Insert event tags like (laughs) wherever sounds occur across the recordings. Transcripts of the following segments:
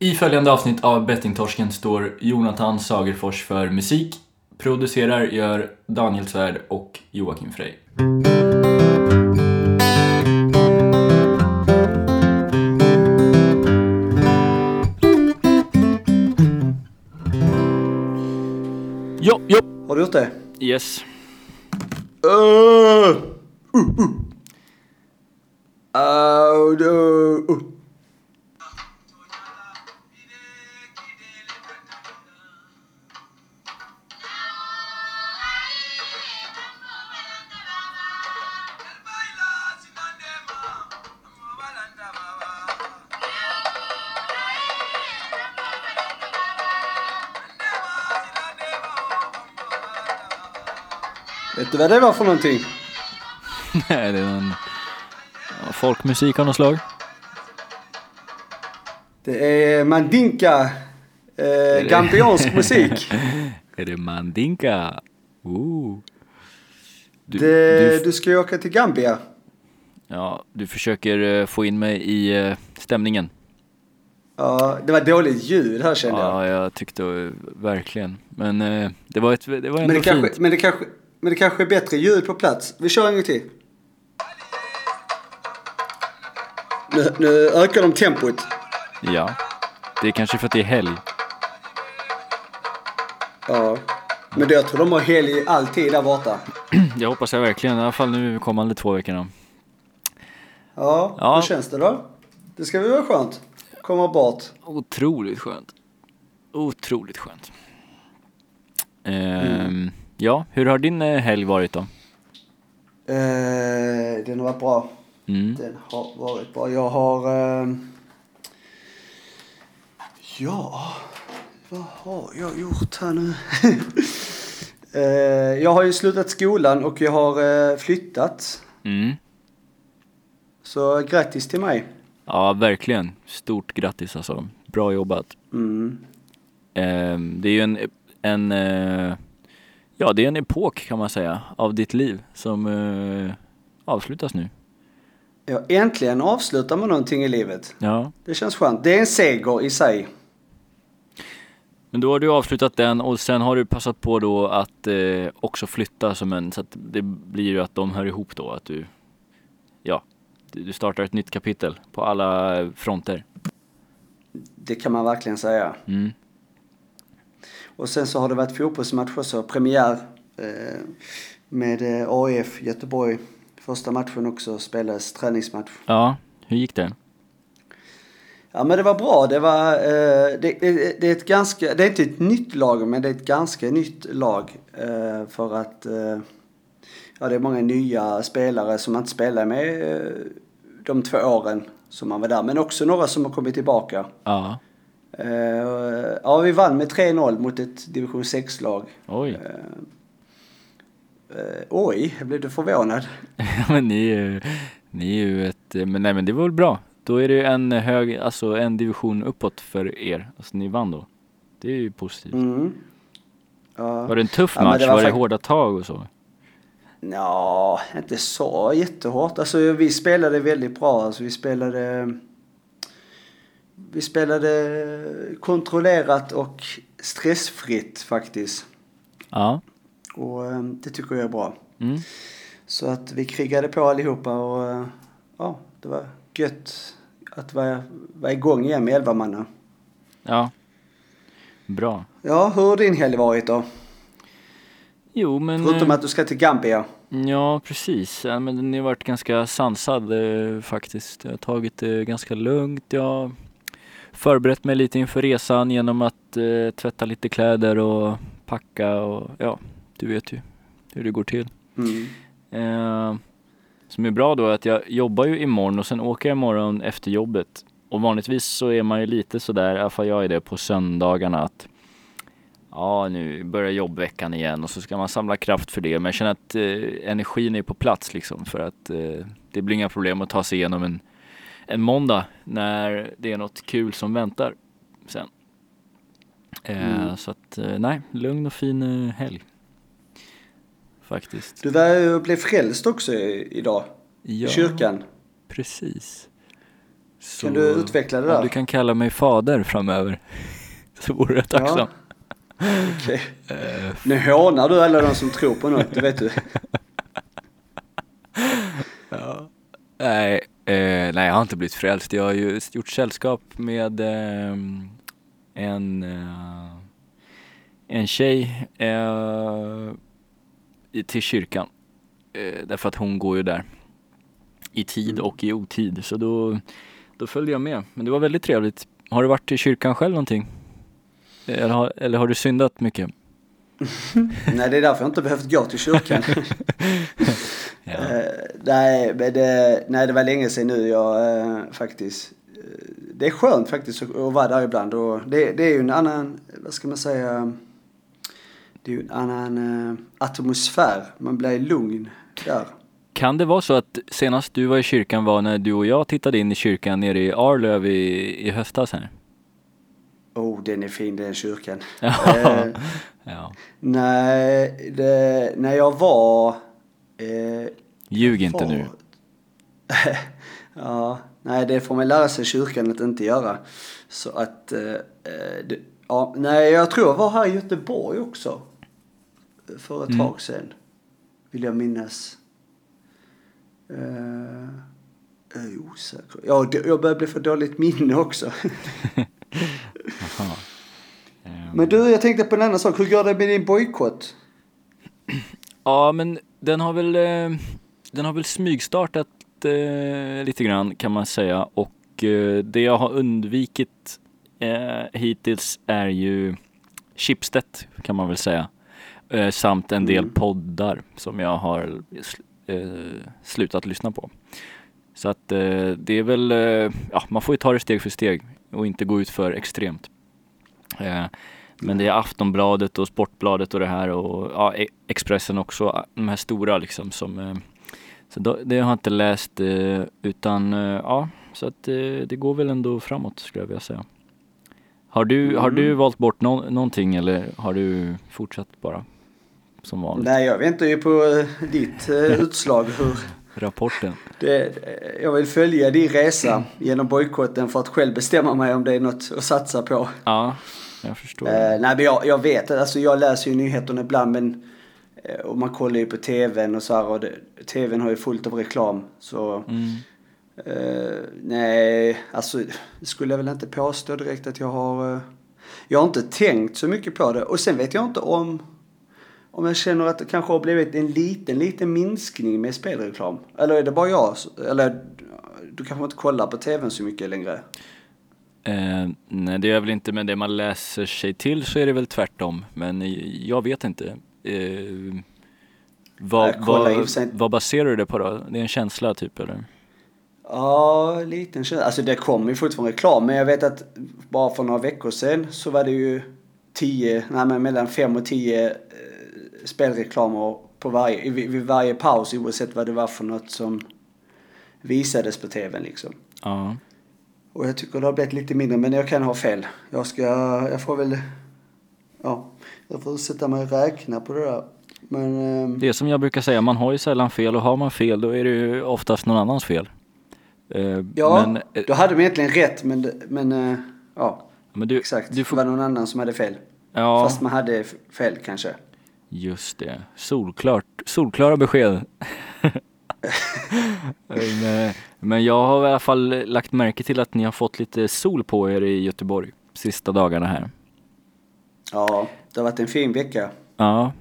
I följande avsnitt av Bettingtorsken står Jonathan Sagerfors för musik. Producerar gör Daniel Svärd och Joakim Frey. Jo, jo. Har du gjort det? Yes. Uh, uh, uh. Uh, uh, uh. Du vad det var för någonting? (laughs) Nej, det är en folkmusik av något slag. Det är mandinka, eh, gambiansk (laughs) musik. Är det Mandinka? Ooh. Du, Det, du, du ska ju åka till Gambia. ja, du försöker eh, få in mig i eh, stämningen. Ja, det var dåligt ljud här kände jag. Ja, jag tyckte eh, verkligen. Men det var, ett, det var ändå Men det, kanske, fint. men, det kanske, men det kanske är bättre ljud på plats. Vi kör en gång till. Nu, nu ökar de tempot. Ja. Det är kanske för att det är helg. Ja. Men jag tror de har helg alltid där borta. (clears throat) Jag hoppas jag verkligen, i alla fall nu kommande två veckorna. Ja, Ja. hur känns det då? Det ska väl vara skönt? Komma bort. Otroligt skönt. Otroligt skönt. Ehm, Ja, hur har din eh, helg varit då? Eh, den har varit bra. Mm. Den har varit bra. Jag har... ehm, ja, vad har jag gjort här nu? (laughs) eh, jag har ju slutat skolan och jag har eh, flyttat. Mm. Så grattis till mig. Ja, verkligen. Stort grattis alltså. Bra jobbat. Mm. Ehm, det är ju en, en eh, ja det är en epok kan man säga av ditt liv som eh, avslutas nu. Ja, äntligen avslutar man någonting i livet. Ja, Det känns skönt. Det är en seger i sig. men då har du avslutat den och sen har du passat på då att eh, också flytta som en, så att det blir ju att de hör ihop då, att du, ja, du startar ett nytt kapitel på alla fronter. Det kan man verkligen säga. Mm. Och sen så har det varit fotbollsmatch också. Premiär eh, med eh, AIF Göteborg. Första matchen också spelades träningsmatch. Ja, hur gick det? Ja men det var bra. Det var, eh, det, det, det är ett ganska, det är inte ett nytt lag men det är ett ganska nytt lag. Eh, för att ja, det är många nya spelare som man inte spelade med de två åren som man var där. Men också några som har kommit tillbaka. Ja, ja vi vann med 3-0 mot ett division 6-lag. oj. Eh, eh, oj, jag blev du förvånad? (laughs) men ni är ju, ni är ju ett, eh, men nej men det var väl bra. Då är det ju en hög, alltså en division uppåt för er. Alltså ni vann då. Det är ju positivt. Mm. Ja. Var det en tuff Ja, match? det var var det hårda tag och så? Ja, inte så jättehårt. Alltså vi spelade väldigt bra. Alltså vi spelade... Vi spelade kontrollerat och stressfritt faktiskt. Ja. Och eh, det tycker jag är bra. Mm. Så att vi krigade på allihopa och eh, ja, det var gött att vara, vara igång igen med elva manna. Ja. Bra. Ja, hur har din helg varit då? Jo men... Förutom eh, att du ska till Gambia. Ja precis. Ja, men den har varit ganska sansad eh, faktiskt. Jag har tagit det ganska lugnt. Jag förberett mig lite inför resan genom att eh, tvätta lite kläder och packa och ja, du vet ju hur det går till. Mm. Eh, som är bra då är att jag jobbar ju imorgon och sen åker jag imorgon efter jobbet. Och vanligtvis så är man ju lite sådär, i alla fall jag är det på söndagarna att ja nu börjar jobbveckan igen och så ska man samla kraft för det. Men jag känner att eh, energin är på plats liksom för att eh, det blir inga problem att ta sig igenom en, en måndag när det är något kul som väntar sen. Eh, Mm. Så att eh, nej, lugn och fin eh, helg. Faktiskt. Du var, blev frälst också idag. Ja. I kyrkan. Precis. Så, Kan du utveckla det Ja, där? du kan kalla mig fader framöver. (laughs) Så vore jag tacksam. Okej. Eh, Nu hånar du alla de som (laughs) tror på något, det vet du. nej, eh, nej, jag har inte blivit frälst. Jag har ju gjort sällskap med eh, en, eh, en tjej eh, till kyrkan. Eh, därför att hon går ju där i tid Mm. och i otid. Så då, då följde jag med. Men det var väldigt trevligt. Har du varit i kyrkan själv någonting? Eller har, eller har du syndat mycket? (laughs) Nej, det är därför jag inte behövt gå till kyrkan. (laughs) Ja. Eh, nej, men det, nej, det var länge sedan nu jag eh, faktiskt. eh, det är skönt faktiskt att, vara där ibland och det, det är ju en annan, vad ska man säga, det är ju en annan atmosfär. Man blir lugn där. Kan det vara så att senast du var i kyrkan var när du och jag tittade in i kyrkan nere i Arlöv i, i höstas här? Oh, den är fin den kyrkan. (laughs) Ja. Eh, ja. nej, det, när jag var... Eh, Ljug inte nu. (laughs) ja, nej det får man lära sig i kyrkan att inte göra. Så att, eh, eh, det, ja, nej jag tror jag var här i Göteborg också. För ett Mm. tag sedan. Vill jag minnas. Eh, jag är osäker. Ja, jag börjar bli för dåligt minne också. (laughs) (laughs) Men du, jag tänkte på en annan sak. Hur går det med din bojkott? Ja, men den har väl, eh, den har väl smygstartat eh, lite grann kan man säga och eh, det jag har undvikit hittills är ju Schibsted kan man väl säga. Samt en del Mm. poddar som jag har sl- slutat lyssna på. Så att det är väl, ja man får ju ta det steg för steg och inte gå ut för extremt. Men det är Aftonbladet och Sportbladet och det här och ja, E- Expressen också, de här stora liksom som eh, så då, det har jag inte läst eh, utan eh, ja, så att det går väl ändå framåt skulle jag vilja säga. Har du, har du Mm. valt bort nå- någonting eller har du fortsatt bara som vanligt? Nej, jag väntar ju på ditt utslag. Hur (laughs) Rapporten? det, jag vill följa din resa genom bojkotten för att själv bestämma mig om det är något att satsa på. Ja, jag förstår. Eh, nej, men jag, jag vet, alltså jag läser ju nyheterna ibland men eh, och man kollar ju på tvn och så här och det, tvn har ju fullt av reklam så Mm. eh, nej, alltså skulle jag väl inte påstå direkt att jag har eh, jag har inte tänkt så mycket på det och sen vet jag inte om om jag känner att det kanske har blivit en liten, liten minskning med spelreklam. Eller är det bara jag? Eller du kanske inte kollar på tvn så mycket längre? Eh, nej, det är väl inte med det man läser sig till så är det väl tvärtom. Men jag vet inte. Eh, vad, Jag vad, vad baserar du det på då? Det är en känsla typ eller? Ja, liten känsla. Alltså det kommer ju fortfarande reklam, men jag vet att bara för några veckor sedan så var det ju 10, nej men mellan 5 och 10 eh, spelreklamer på varje, vid, vid varje paus oavsett vad det var för något som visades på tvn liksom. Ja. Och jag tycker det har blivit lite mindre, men jag kan ha fel. Jag ska, jag får väl, ja, jag får sätta mig och räkna på det där. Men, ehm, Det är som jag brukar säga, man har ju sällan fel och har man fel då är det ju oftast någon annans fel. Eh, ja, men, eh, då hade de egentligen rätt, men, men eh, ja, men du, exakt. du får, Det var någon annan som hade fel. ja, Fast man hade fel kanske. just det. Solklart, solklara besked. (laughs) (laughs) men, eh, men jag har i alla fall lagt märke till att ni har fått lite sol på er i Göteborg sista dagarna här. Ja, det har varit en fin vecka. Ja.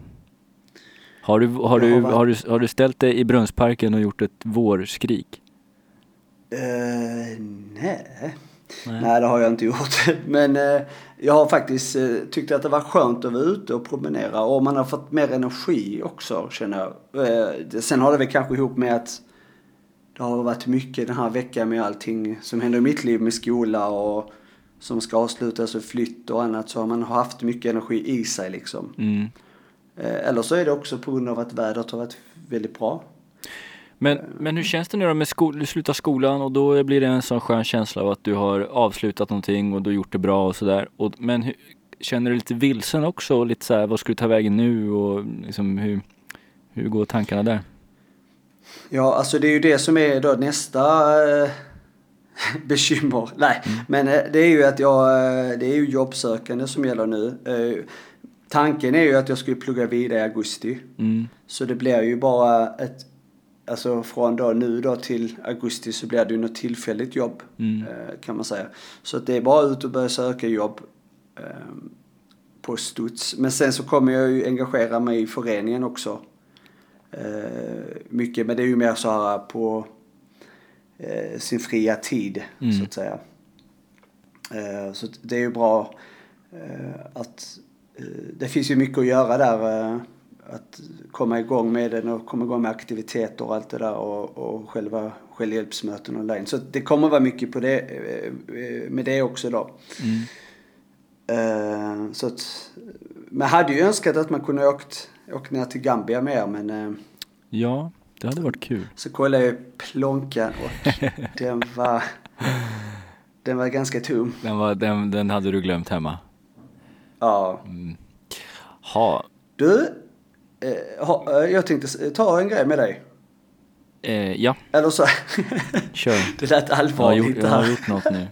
Har du, har, du, har du, har du ställt dig i Brunnsparken och gjort ett vårskrik? Uh, nej. Nej. nej, det har jag inte gjort. (laughs) Men eh, jag har faktiskt uh, tyckt att det var skönt att vara ute och promenera. Och man har fått mer energi också, känner jag. Eh, sen har det väl kanske ihop med att det har varit mycket den här veckan med allting som händer i mitt liv med skola och som ska avslutas och flytt och annat. Så har man haft mycket energi i sig liksom. Mm. Eh, eller så är det också på grund av att vädret har varit väldigt bra. Men, men hur känns det nu då med skol, du slutar skolan och då blir det en sån skön känsla av att du har avslutat någonting och du har gjort det bra och sådär. Men hur, känner du lite vilsen också? Och lite så här, vad ska du ta vägen nu och liksom hur, hur går tankarna där? Ja, alltså det är ju det som är då nästa, eh, (laughs) bekymmer. Nej, men eh, det är ju att jag, eh, det är ju jobbsökande som gäller nu. Eh, Tanken är ju att jag skulle plugga vidare i augusti. Mm. Så det blir ju bara ett, alltså från då nu då till augusti så blir det ju något tillfälligt jobb. Mm. eh, Kan man säga. Så att det är bara ut och börja söka jobb eh, på studs. Men sen så kommer jag ju engagera mig i föreningen också. Eh, mycket, men det är ju mer så här på eh, sin fria tid Mm. så att säga. Eh, så det är ju bra eh, att det finns ju mycket att göra där. Att komma igång med den och komma igång med aktiviteter och allt det där och, och själva självhjälpsmöten online. Så det kommer vara mycket på det, eh, med det också då. Mm. Eh, så att, men hade ju önskat att man kunde åkt, åkt ner till Gambia mer men eh, Ja, det hade varit kul. så kollade jag plånkan och (laughs) den var, den var ganska tom. Den, var, den, den hade du glömt hemma. Ja. Ha, Du, eh, ha, eh, jag tänkte s- ta en grej med dig. eh, ja, Eller så, kör. (laughs) det lät Jag har, allvarligt gjort, jag har gjort något nu.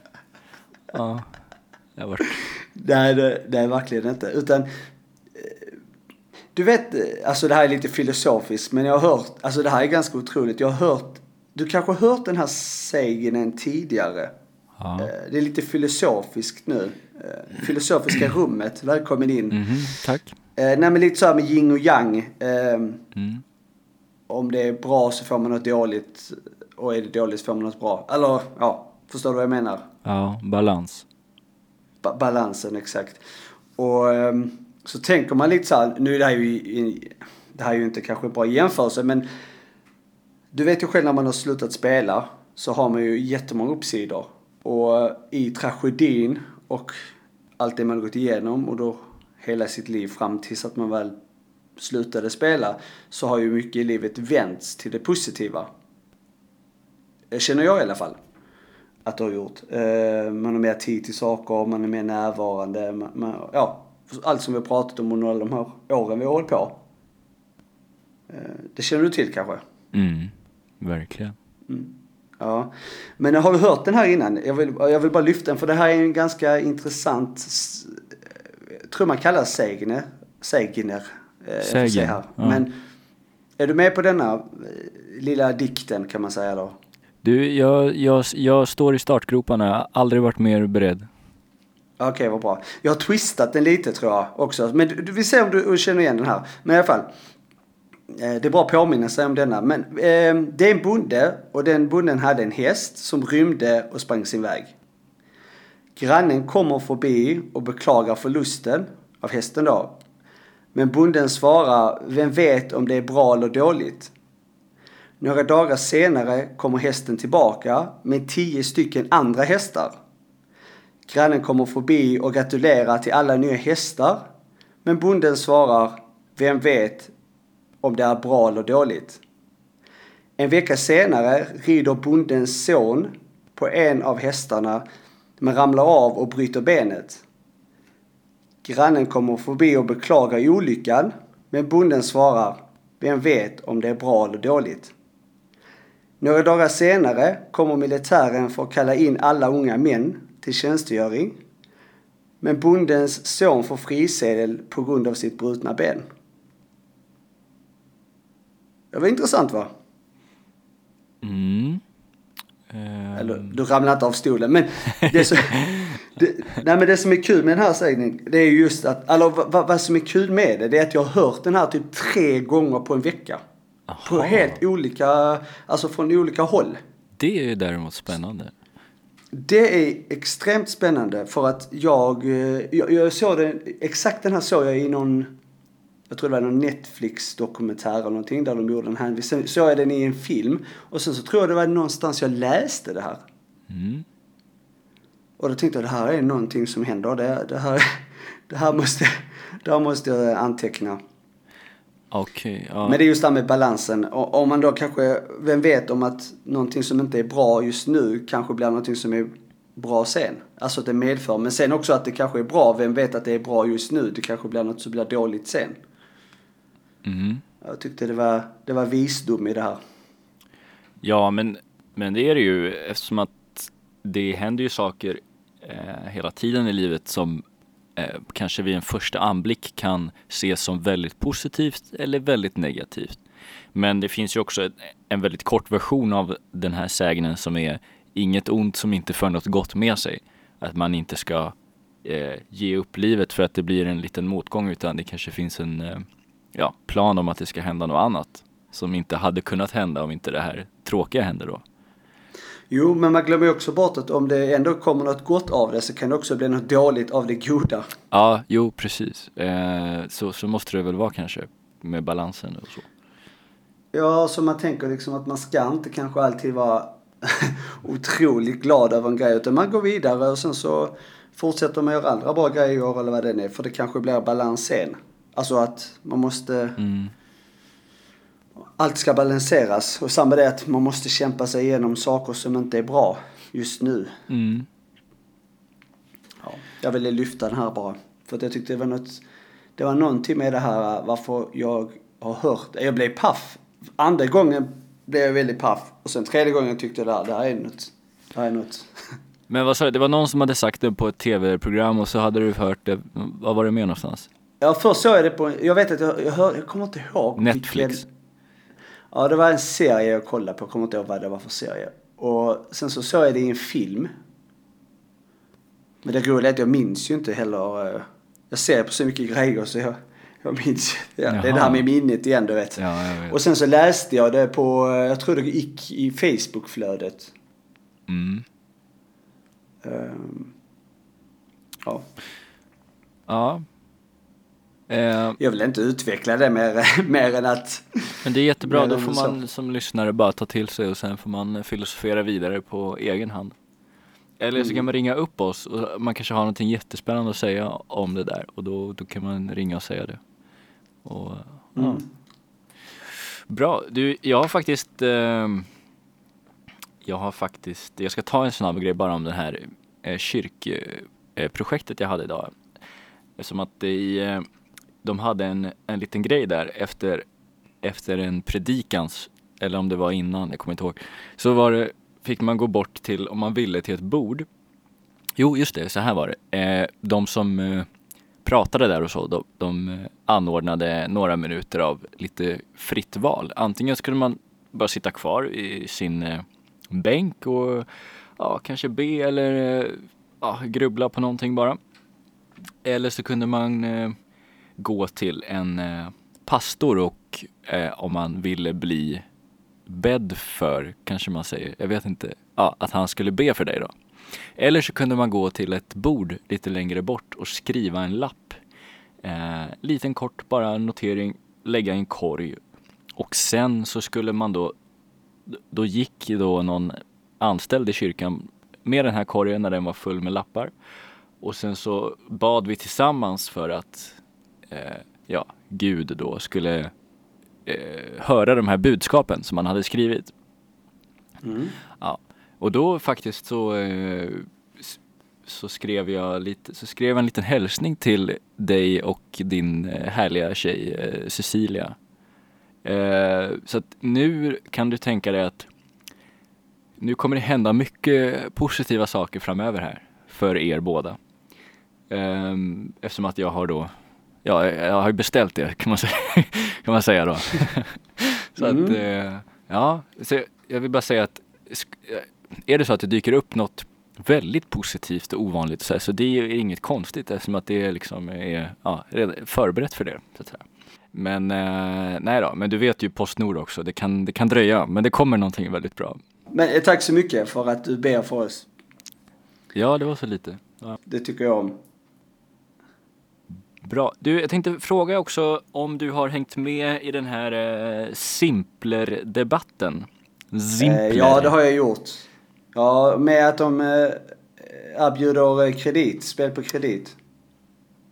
Ja, det har varit... Nej, det, det är verkligen inte. Utan, eh, du vet, eh, alltså det här är lite filosofiskt, men jag har hört, alltså det här är ganska otroligt. Jag har hört, du kanske har hört den här sägnen tidigare. Ja. Eh, Det är lite filosofiskt nu. Eh, Filosofiska rummet, välkommen in. Mhm, tack. Eh, nej men lite så här med yin och yang. Eh, Mm. om det är bra så får man något dåligt och är det dåligt så får man något bra. Eller ja, förstår du vad jag menar? Ja, balans. Ba- balansen exakt. Och ehm, så tänker man lite så här, nu är det här ju, det här är ju inte kanske en bra jämförelse men du vet ju själv när man har slutat spela så har man ju jättemånga uppsidor. Och i tragedin och allt det man har gått igenom och då hela sitt liv fram tills att man väl slutade spela så har ju mycket i livet vänts till det positiva. Det känner jag i alla fall att du har gjort. Eh, man har mer tid till saker, man är mer närvarande. Man, man, ja, allt som vi har pratat om under alla de här åren vi har hållit på. Eh, det känner du till kanske? Mm, verkligen. Ja. Men har du hört den här innan? Jag vill, jag vill bara lyfta den för det här är en ganska intressant, tror man kallar sägner. Sägner. eh, Sägen, här. ja. Men är du med på denna eh, lilla dikten kan man säga då? Du, jag, jag, jag står i startgroparna. Jag har aldrig varit mer beredd. Okej, vad bra. Jag har twistat den lite tror jag också. Men du, du, vi ser om du känner igen den här. Men i alla fall. Eh, det är bra att påminna sig om denna. Men eh, det är en bonde och den bonden hade en häst som rymde och sprang sin väg. Grannen kommer förbi och beklagar förlusten av hästen då. Men bonden svarar, vem vet om det är bra eller dåligt? Några dagar senare kommer hästen tillbaka med tio stycken andra hästar. Grannen kommer förbi och gratulerar till alla nya hästar. Men bonden svarar, vem vet om det är bra eller dåligt? En vecka senare rider bondens son på en av hästarna men ramlar av och bryter benet. Grannen kommer förbi och beklagar olyckan men bonden svarar, vem vet om det är bra eller dåligt? Några dagar senare kommer militären för att kalla in alla unga män till tjänstgöring. Men bondens son får frisedel på grund av sitt brutna ben. Det var intressant va? Mm. Eller du ramlar inte av stolen men det som, (laughs) det, nej, men det som är kul med den här sägningen det är just att, eller vad, vad- vad som är kul med det det är att jag har hört den här typ tre gånger på en vecka. På Aha. helt olika, alltså från olika håll. Det är ju däremot spännande. Det är extremt spännande för att jag, eh, jag, jag såg den, exakt den här såg jag i någon, jag tror det var någon Netflix-dokumentär eller någonting där de gjorde den här. Sen såg jag den i en film och sen så tror jag det var någonstans jag läste det här. Mm. Och då tänkte jag det här är någonting som händer. Det, det, här, (laughs) det, här, måste, det här måste jag anteckna. Okej, ja. Men det är just det här med balansen. Och om man då kanske, vem vet om att någonting som inte är bra just nu kanske blir någonting som är bra sen. Alltså att det medför. Men sen också att det kanske är bra. Vem vet att det är bra just nu? Det kanske blir något som blir dåligt sen. Mm. Jag tyckte det var, det var visdom i det här. Ja, men, men det är det ju eftersom att det händer ju saker eh, hela tiden i livet som eh, kanske vid en första anblick kan ses som väldigt positivt eller väldigt negativt. Men det finns ju också en väldigt kort version av den här sägnen som är inget ont som inte för något gott med sig. Att man inte ska eh, ge upp livet för att det blir en liten motgång utan det kanske finns en eh, ja, plan om att det ska hända något annat som inte hade kunnat hända om inte det här tråkiga hände då. Jo, men man glömmer också bort att om det ändå kommer något gott av det så kan det också bli något dåligt av det goda. Ja, jo precis. Eh, så, så måste det väl vara kanske med balansen och så. Ja, så man tänker liksom att man ska inte kanske alltid vara (laughs) otroligt glad över en grej utan man går vidare och sen så fortsätter man göra andra bra grejer eller vad det är för det kanske blir balans sen. Alltså att man måste Mm. allt ska balanseras och samma det att man måste kämpa sig igenom saker som inte är bra just nu. Mm. Ja, jag ville lyfta den här bara. För att jag tyckte det var något, det var någonting med det här varför jag har hört, jag blev paff. Andra gången blev jag väldigt paff och sen tredje gången tyckte jag det här, det här är något, det här är något. Men vad sa du, det var någon som hade sagt det på ett tv-program och så hade du hört det, vad var det med någonstans? Ja, först såg jag det på, jag vet att jag, jag, hör, jag kommer inte ihåg. Netflix? Vilken, ja, det var en serie jag kollade på, jag kommer inte ihåg vad det var för serie. Och sen så såg jag det i en film. Men det roliga är att jag minns ju inte heller, eh, jag ser på så mycket grejer så jag, jag minns, ja, det är det här med minnet igen du vet. Ja, vet. Och sen så läste jag det på, eh, jag tror det gick i Facebookflödet. Mm. Ehm, ja. Ja. Eh, Jag vill inte utveckla det mer, (laughs) mer än att... men det är jättebra, då får man som lyssnare bara ta till sig och sen får man filosofera vidare på egen hand. Eller så Mm. kan man ringa upp oss och man kanske har någonting jättespännande att säga om det där och då, då kan man ringa och säga det. Och, ja. Mm. Bra, du jag har faktiskt ehm, Jag har faktiskt, jag ska ta en snabb grej bara om det här eh, kyrkprojektet jag hade idag. Som att det i, eh, de hade en, en liten grej där efter, efter en predikans, eller om det var innan, jag kommer inte ihåg. Så var det, fick man gå bort till, om man ville, till ett bord. Jo, just det, så här var det. Eh, de som eh, pratade där och så, de, de eh, anordnade några minuter av lite fritt val. Antingen skulle man bara sitta kvar i sin eh, bänk och ja, kanske be eller eh, ja, grubbla på någonting bara. Eller så kunde man eh, gå till en eh, pastor och eh, om man ville bli bedd för, kanske man säger, jag vet inte, ja, att han skulle be för dig då. Eller så kunde man gå till ett bord lite längre bort och skriva en lapp. Eh, liten kort bara notering, lägga i en korg. Och sen så skulle man då, då gick då någon anställd i kyrkan med den här korgen när den var full med lappar. Och sen så bad vi tillsammans för att eh, ja, Gud då skulle eh, höra de här budskapen som man hade skrivit. Mm. Ja, och då faktiskt så, eh, så skrev jag lite, så skrev jag en liten hälsning till dig och din eh, härliga tjej eh, Cecilia. Eh, så att nu kan du tänka dig att nu kommer det hända mycket positiva saker framöver här för er båda. Eh, eftersom att jag har då, ja jag har ju beställt det kan man säga, (laughs) kan man säga då. (laughs) så att, eh, ja, så jag vill bara säga att sk- är det så att det dyker upp något väldigt positivt och ovanligt så, här, så det är inget konstigt eftersom att det liksom är ja, redan förberett för det. Så att säga. Men eh, nej då, men du vet ju Postnord också, det kan, det kan dröja men det kommer någonting väldigt bra. Men eh, tack så mycket för att du ber för oss. Ja, det var så lite. Ja. Det tycker jag om. Bra. Du, jag tänkte fråga också om du har hängt med i den här eh, Simpler-debatten. Simpler. Eh, ja, det har jag gjort. Ja, med att de eh, erbjuder eh, kredit, spel på kredit.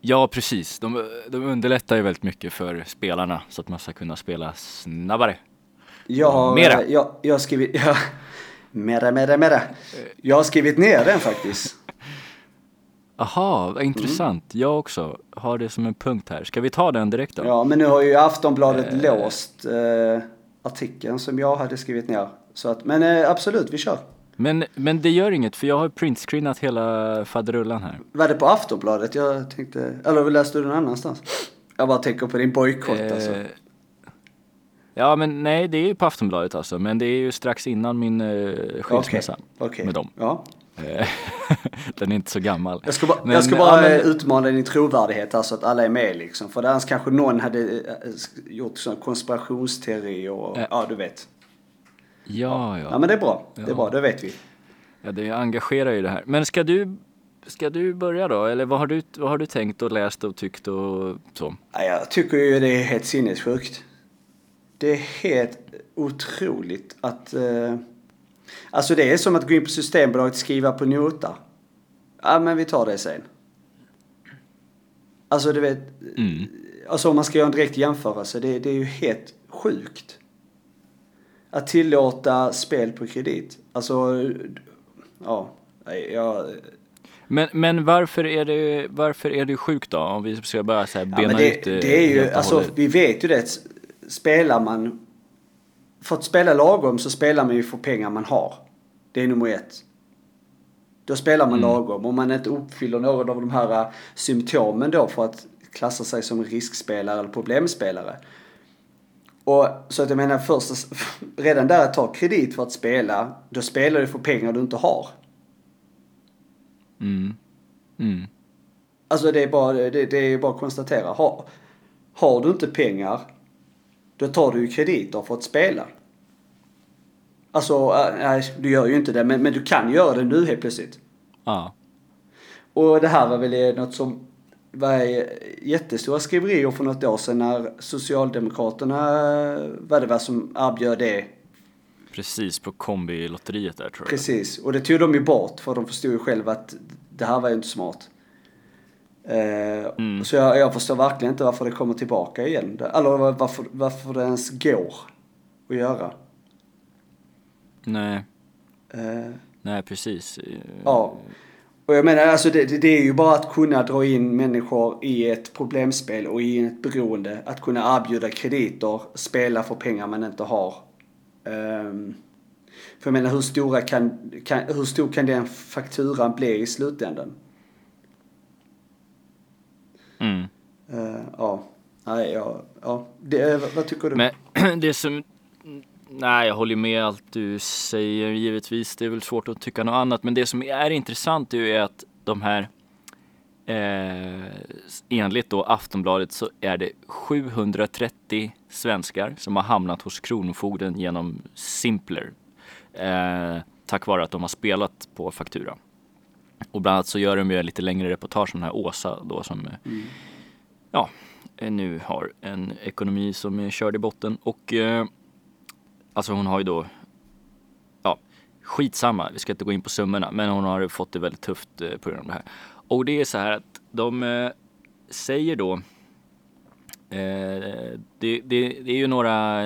Ja, precis. De, de underlättar ju väldigt mycket för spelarna så att man ska kunna spela snabbare. Jag har, Mera. eh, Jag, jag har skrivit... Ja, (laughs) mera, mera, mera. Jag har skrivit ner den faktiskt. Aha, vad intressant. Jag också har det som en punkt här. Ska vi ta den direkt då? Ja, men nu har ju Aftonbladet låst eh, artikeln som jag hade skrivit ner. Så att, men eh, absolut, vi kör. Men, men det gör inget för jag har printscreenat hela faderullan här. Var det på Aftonbladet jag tänkte, eller läste du någon annanstans? Jag bara tänker på din bojkott alltså. Eh, Ja men nej det är ju på Aftonbladet alltså men det är ju strax innan min eh, skilsmässa Okej. med dem. Ja. Eh, (laughs) Den är inte så gammal. Jag ska bara, Men, jag ska ja, bara men- eh, utmana din trovärdighet, alltså att alla är med liksom. För annars kanske någon hade eh, gjort sån konspirationsteori och, Eh. ja du vet. Ja, Ja ja. men det är bra, det är Ja. bra, det vet vi. ja det engagerar ju det här. Men ska du, ska du börja då? Eller vad har du, vad har du tänkt och läst och tyckt och så? Ja, jag tycker ju det är helt sinnessjukt. Det är helt otroligt att... Eh, alltså det är som att gå in på Systembolaget och skriva på nota. Ja men vi tar det sen. Alltså du vet, Mm. alltså om man ska göra en direkt jämförelse, det, det är ju helt sjukt. Att tillåta spel på kredit. Alltså, ja, jag... Men, men varför är det, varför är det sjukt då? Om vi ska bara så här Ja, bena men det, ut det det är ju, alltså hållet. vi vet ju det. Spelar man, för att spela lagom så spelar man ju för pengar man har. Det är nummer ett. Då spelar man Mm. lagom. Om man inte uppfyller någon av de här äh, symptomen då för att klassa sig som riskspelare eller problemspelare. Och så att jag menar först, (laughs) redan där att ta kredit för att spela, då spelar du för pengar du inte har. Mm. Mm. Alltså det är bara, det, det är bara att konstatera. Har, har du inte pengar, då tar du ju krediter för att spela. Alltså, äh, nej, du gör ju inte det, men, men du kan göra det nu helt plötsligt. Ja. Och det här var väl något som var jättestora skriverier för något år sedan när Socialdemokraterna, vad det var som erbjöd det. Precis, på kombilotteriet där tror jag. Precis, och det tog de ju bort för de förstod ju själva att det här var ju inte smart. Eh, Mm. Så jag, jag förstår verkligen inte varför det kommer tillbaka igen. Eller varför, varför det ens går att göra. Nej, Eh, nej precis. ja. Och jag menar, alltså det, det, är ju bara att kunna dra in människor i ett problemspel och i ett beroende. Att kunna erbjuda krediter, spela för pengar man inte har. Ehm, för jag menar, hur, stora kan, kan, hur stor kan den fakturan bli i slutändan? Mm. Eh, ja, nej, ja, ja. Det, vad, tycker du? Men (clears throat) det som, nej jag håller med allt du säger givetvis. Det är väl svårt att tycka något annat. Men det som är intressant är ju att de här, eh, enligt då Aftonbladet så är det 730 svenskar som har hamnat hos Kronofogden genom Simpler. Eh, tack vare att de har spelat på faktura. Och bland annat så gör de ju lite längre reportage om den här Åsa då som eh, ja, eh, nu har en ekonomi som är körd i botten och eh, alltså hon har ju då ja, skitsamma, vi ska inte gå in på summorna, men hon har fått det väldigt tufft eh, på grund av det här. Och det är så här att de eh, säger då eh, det, det, det är ju några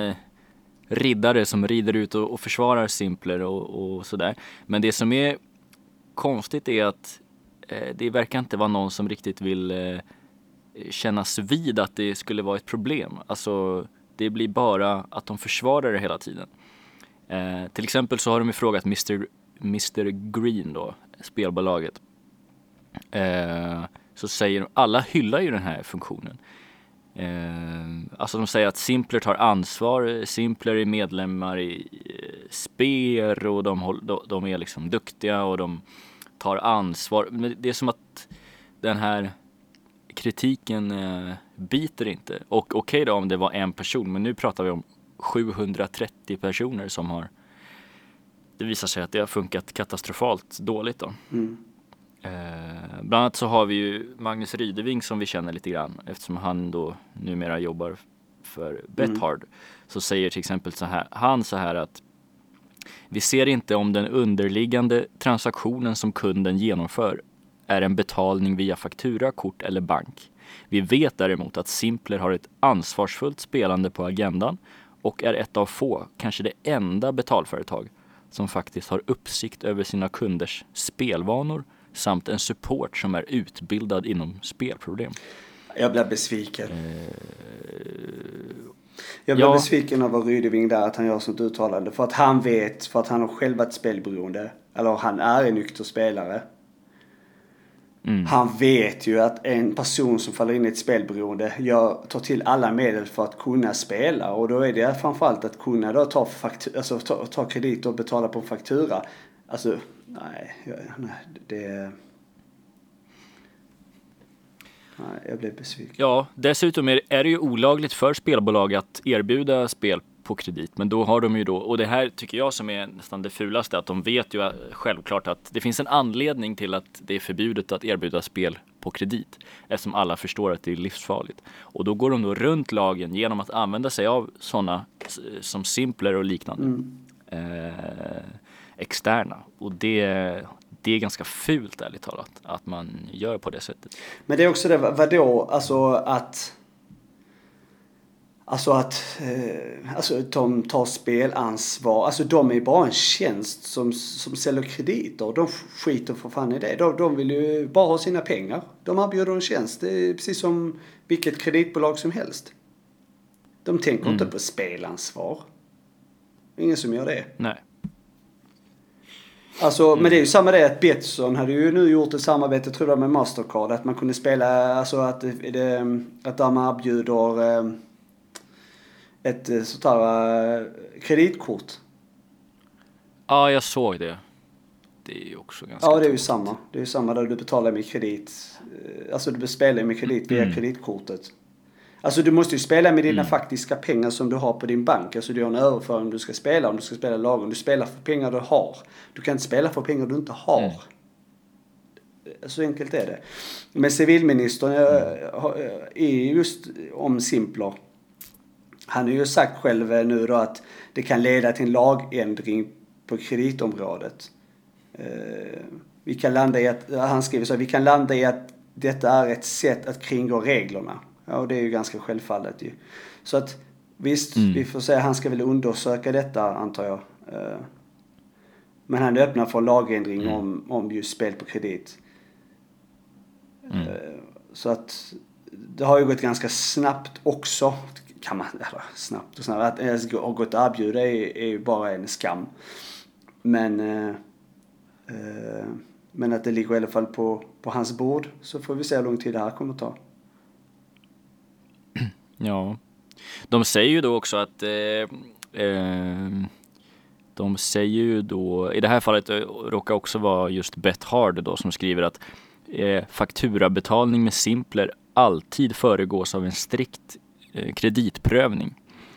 riddare som rider ut och, och försvarar Simpler och, och sådär. Men det som är konstigt är att eh, det verkar inte vara någon som riktigt vill eh, kännas vid att det skulle vara ett problem. Alltså, det blir bara att de försvarar det hela tiden. Eh, till exempel så har de ju frågat Mr, Mr Green då, spelbolaget. Eh, så säger de, alla hyllar ju den här funktionen. Eh, alltså de säger att Simpler tar ansvar, Simpler är medlemmar i eh, SPER och de, de, de är liksom duktiga och de tar ansvar. Men det är som att den här kritiken eh, biter inte. Och okej då om det var en person, men nu pratar vi om 730 personer som har det visar sig att det har funkat katastrofalt dåligt då. Mm. Eh, bland annat så har vi ju Magnus Rydeving som vi känner lite grann eftersom han då numera jobbar för Bethard. Så säger till exempel så här, han så här att vi ser inte om den underliggande transaktionen som kunden genomför är en betalning via faktura, kort eller bank. Vi vet däremot att Simpler har ett ansvarsfullt spelande på agendan och är ett av få, kanske det enda betalföretag som faktiskt har uppsikt över sina kunders spelvanor samt en support som är utbildad inom spelproblem. Jag blir besviken. Jag blev Ja. besviken över Rydeving där att han gör sånt uttalande. För att han vet, för att han har själv varit spelberoende. Eller han är en nykter spelare. Mm. Han vet ju att en person som faller in i ett spelberoende gör, tar till alla medel för att kunna spela. Och då är det framförallt att kunna då ta, faktu- alltså, ta, ta kredit och betala på faktura. Alltså, nej, nej det... Nej, jag blev besviken. Ja, dessutom är, är det ju olagligt för spelbolag att erbjuda spel på kredit. Men då har de ju då, och det här tycker jag som är nästan det fulaste, att de vet ju självklart att det finns en anledning till att det är förbjudet att erbjuda spel på kredit. Eftersom alla förstår att det är livsfarligt. Och då går de då runt lagen genom att använda sig av sådana som Simpler och liknande. Eh, externa. Och det, det är ganska fult ärligt talat, att man gör på det sättet. Men det är också det, vadå, alltså att... Alltså att eh, alltså de tar spelansvar. Alltså de är bara en tjänst som, som säljer krediter. De skiter för fan i det. De, de vill ju bara ha sina pengar. De erbjuder en tjänst. Det är precis som vilket kreditbolag som helst. De tänker Mm. inte på spelansvar. Ingen som gör det. Nej. Alltså, men det är ju samma det att Betsson hade ju nu gjort ett samarbete, tror jag, med Mastercard. Att man kunde spela, alltså att, det, att de erbjuder eh, ett eh, sånt här eh, kreditkort. Ja, jag såg det. Det är ju också ganska Ja, det är ju samma. Det är ju samma där du betalar med kredit. Alltså du spelar med kredit via Mm. kreditkortet. Alltså du måste ju spela med dina Mm. faktiska pengar som du har på din bank. Alltså du har en överföring om du ska spela, om du ska spela lagen. Du spelar för pengar du har. Du kan inte spela för pengar du inte har. Mm. Så enkelt är det. Men civilministern eh, eh, är just om Simpler. Han har ju sagt själv eh, nu då att det kan leda till en lagändring på kreditområdet. Vi kan landa i att, han skriver så vi kan landa i att detta är ett sätt att kringgå reglerna. Och det är ju ganska självfallet ju. Så att visst, Mm. vi får säga han ska väl undersöka detta antar jag. Eh, Men han öppnar för lagändring Mm. om, om just spel på kredit. Mm. Eh, Så att det har ju gått ganska snabbt också. Kan man, (laughs) eller snabbt och snabbt. Att ens ha gått att erbjuda är, är ju bara en skam. Men, eh, eh, men att det ligger i alla fall på, på hans bord så får vi se hur lång tid det här kommer att ta. Ja. De säger ju då också att eh, eh, de säger ju då, i det här fallet råkar också vara just Bet Hard då som skriver att eh, fakturabetalning med Simpler alltid föregås av en strikt eh, kreditprövning.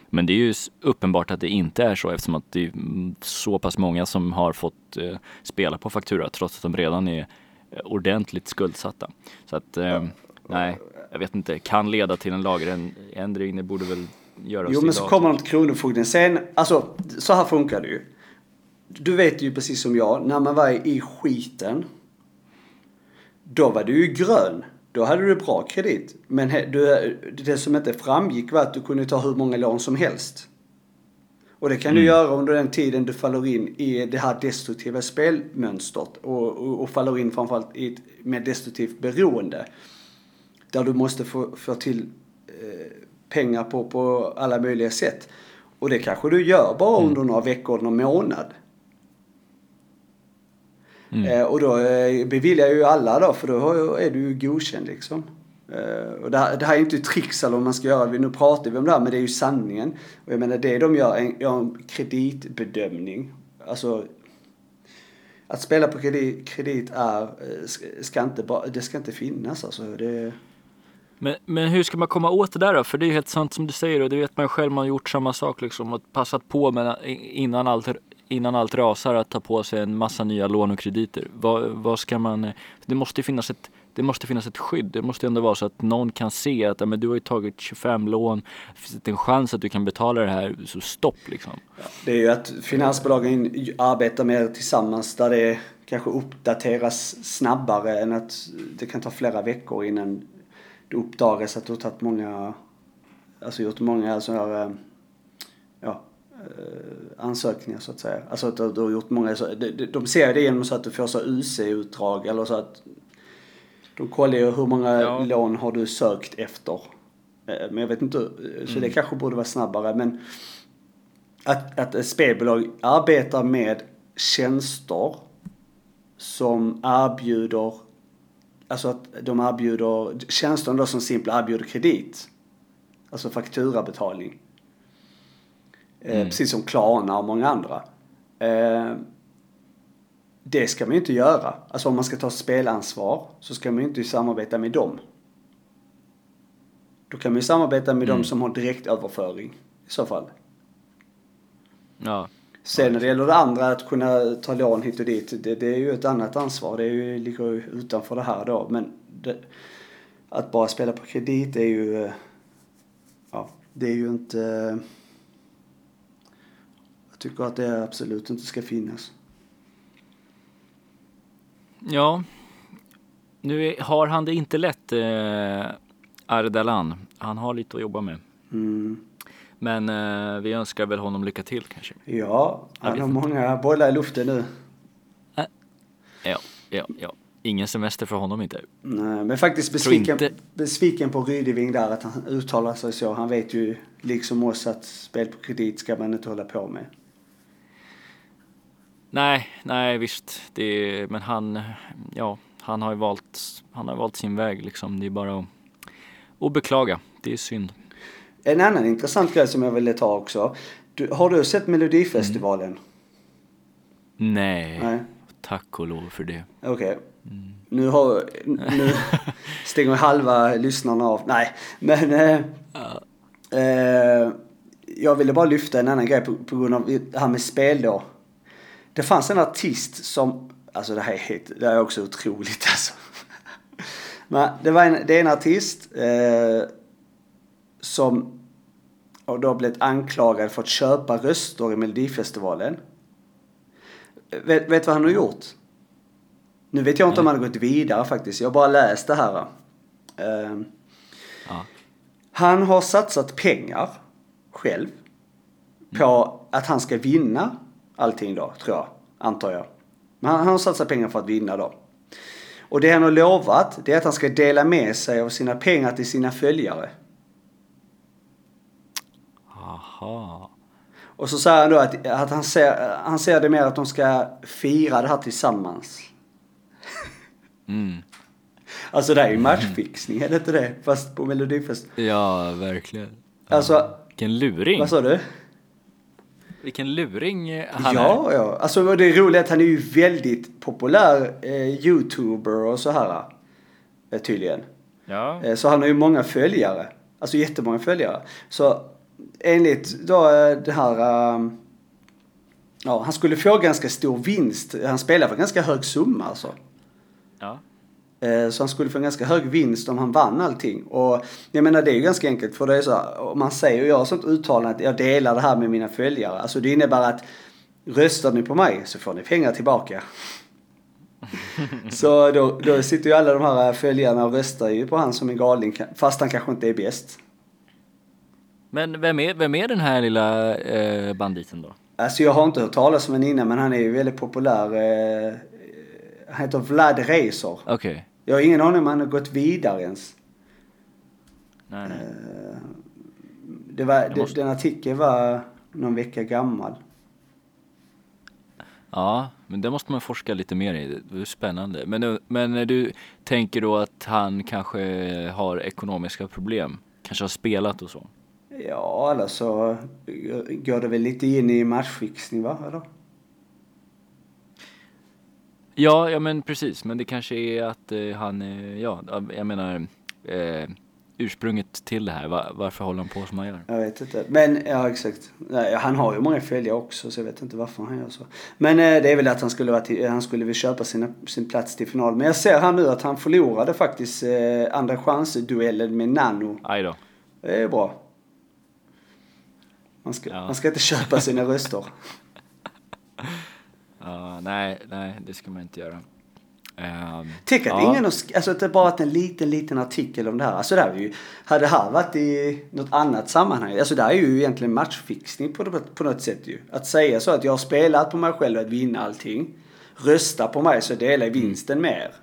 Men det är ju uppenbart att det inte är så eftersom att det är mm, så pass många som har fått eh, spela på faktura trots att de redan är eh, ordentligt skuldsatta. Så att eh, nej, jag vet inte, kan leda till en lagändring. Det borde väl göras Jo men så kommer de till Kronofogden. Sen, alltså så här funkar det ju. Du vet ju precis som jag, när man var i skiten. Då var du ju grön. Då hade du bra kredit. Men du, det som inte framgick var att du kunde ta hur många lån som helst. Och det kan du göra under den tiden du faller in i det här destruktiva spelmönstret. Och, och, och faller in framförallt i ett mer destruktivt beroende. Där du måste få, få till eh, pengar på, på alla möjliga sätt. Och det kanske du gör bara under några veckor, någon månad. Mm. Eh, och då eh, beviljar ju alla då, för då är du ju godkänd liksom. Eh, och det här, det här är inte tricks eller vad man ska göra, Vi- nu pratar vi om det här, men det är ju sanningen. Och jag menar det de gör, en, gör en kreditbedömning. Alltså, att spela på kredit, kredit är, eh, ska, inte det ska inte finnas alltså. Det, men, men hur ska man komma åt det där då? För det är ju helt sant som du säger och det vet man ju själv, man har gjort samma sak liksom och passat på med innan allt, innan allt rasar att ta på sig en massa nya lån och krediter. Vad, vad ska man, eh, det måste ju finnas ett det måste finnas ett skydd. Det måste ändå vara så att någon kan se att ja, men du har ju tagit 25 lån. Finns det en chans att du kan betala det här? Så stopp liksom. Det är ju att finansbolagen arbetar mer tillsammans där det kanske uppdateras snabbare än att det kan ta flera veckor innan det uppdagas att du har tagit många, alltså gjort många sådana här, eh, ja, eh, ansökningar så att säga. Alltså att du har gjort många, de, ser det genom så att du får så UC-utdrag eller så att de kollar ju hur många Ja. lån har du sökt efter. Eh, Men jag vet inte, så Mm. det kanske borde vara snabbare. Men att, att ett spelbolag arbetar med tjänster som erbjuder, alltså att de erbjuder, tjänster då som simpelt erbjuder kredit. Alltså fakturabetalning. Eh, Mm. Precis som Klarna och många andra. Eh, det ska man ju inte göra. Alltså om man ska ta spelansvar så ska man ju inte samarbeta med dem. Då kan man ju samarbeta med Mm. dem som har direktöverföring i så fall. Ja. Sen när det gäller det andra, att kunna ta lån hit och dit, det, det är ju ett annat ansvar. Det är ju, ligger ju utanför det här då. Men det, att bara spela på kredit är ju, eh, ja, det är ju inte... Jag tycker att det absolut inte ska finnas. Ja. Nu har han det inte lätt, eh, Ardalan. Han har lite att jobba med. Mm. Men eh, vi önskar väl honom lycka till kanske. Ja, han har många bollar i luften nu. Ja, ja, ja. Ingen semester för honom inte. Nej, men faktiskt besviken, besviken på Rydeving där att han uttalar sig så. Han vet ju liksom oss att spel på kredit ska man inte hålla på med. Nej, nej visst. Det, men han, ja, han har ju valt, han har valt sin väg liksom. Det är bara att, att beklaga. Det är synd. En annan intressant grej som jag ville ta också. Du, har du sett Melodifestivalen? Nej, Nej. tack och lov för det. Okej. Nu har... Nu (laughs) stänger halva lyssnarna av. Nej, men... Eh, eh, jag ville bara lyfta en annan grej på, på grund av det här med spel då. Det fanns en artist som... Alltså det här är, det här är också otroligt alltså. (laughs) Men det, var en, det är en artist eh, som och då blivit anklagad för att köpa röster i Melodifestivalen. Vet, vet vad han har gjort? Nu vet jag inte om han har gått vidare faktiskt. Jag har bara läst det här. Eh, Ja. han har satsat pengar själv på att han ska vinna allting då, tror jag. Antar jag. Men han, han har satsat pengar för att vinna då. Och det han har lovat, det är att han ska dela med sig av sina pengar till sina följare. Aha. Och så säger han då att, att han, ser, han ser det mer att de ska fira det här tillsammans. Mm. Alltså det är ju matchfixning, är det inte det? Fast på Melodifest. Ja, verkligen. Ja. Alltså, Vilken luring. vad sa du? Vilken luring eh, han är. Ja, ja. Alltså det roliga är att han är ju väldigt populär eh, youtuber och så här. Eh, tydligen. Ja. Eh, så han har ju många följare. Alltså jättemånga följare. Så enligt då eh, det här... Eh, ja, han skulle få ganska stor vinst. Han spelar för ganska hög summa alltså. ja. Eh, Så han skulle få en ganska hög vinst om han vann allting. Och jag menar det är ju ganska enkelt för det är så om man säger och gör sånt uttalande att jag delar det här med mina följare. Alltså det innebär att röstar ni på mig så får ni pengar tillbaka. så då, då sitter ju alla de här följarna och röstar ju på han som en galning fast han kanske inte är bäst. Men vem är, vem är den här lilla eh, banditen då? Alltså jag har inte hört talas om honom innan men han är ju väldigt populär. Eh, han heter Vlad Racer. Okej. Jag har ingen aning om han har gått vidare ens. Nej, nej. Eh, Det var, det, måste- Den artikeln var någon vecka gammal. Ja, men det måste man forska lite mer i. Det är spännande. Men, men du tänker då att han kanske har ekonomiska problem? Kanske har spelat och så? Ja, eller så går det väl lite in i matchfixning va? Eller? Ja, ja men precis. Men det kanske är att eh, han, eh, ja, jag menar eh, ursprunget till det här. Va, varför håller han på som han gör? Jag vet inte. Men ja, exakt. Nej, han har ju många följare också så jag vet inte varför han gör så. Men eh, det är väl att han skulle, vara till, han skulle vilja köpa sina, sin plats till final. Men jag ser här nu att han förlorade faktiskt eh, andra chanser-duellen med Nano. Aj då. Det är bra. Man ska, Ja. man ska inte köpa sina röster. (laughs) Ja, nej, nej, det ska man inte göra. Ehm, Tänk att ja. ingen har, alltså att det bara varit en liten, liten artikel om det här. Alltså det här är ju, hade det här varit i något annat sammanhang, alltså det här är ju egentligen matchfixning på, på något sätt ju. Att säga så att jag har spelat på mig själv att vinna allting. Rösta på mig så delar jag vinsten med er.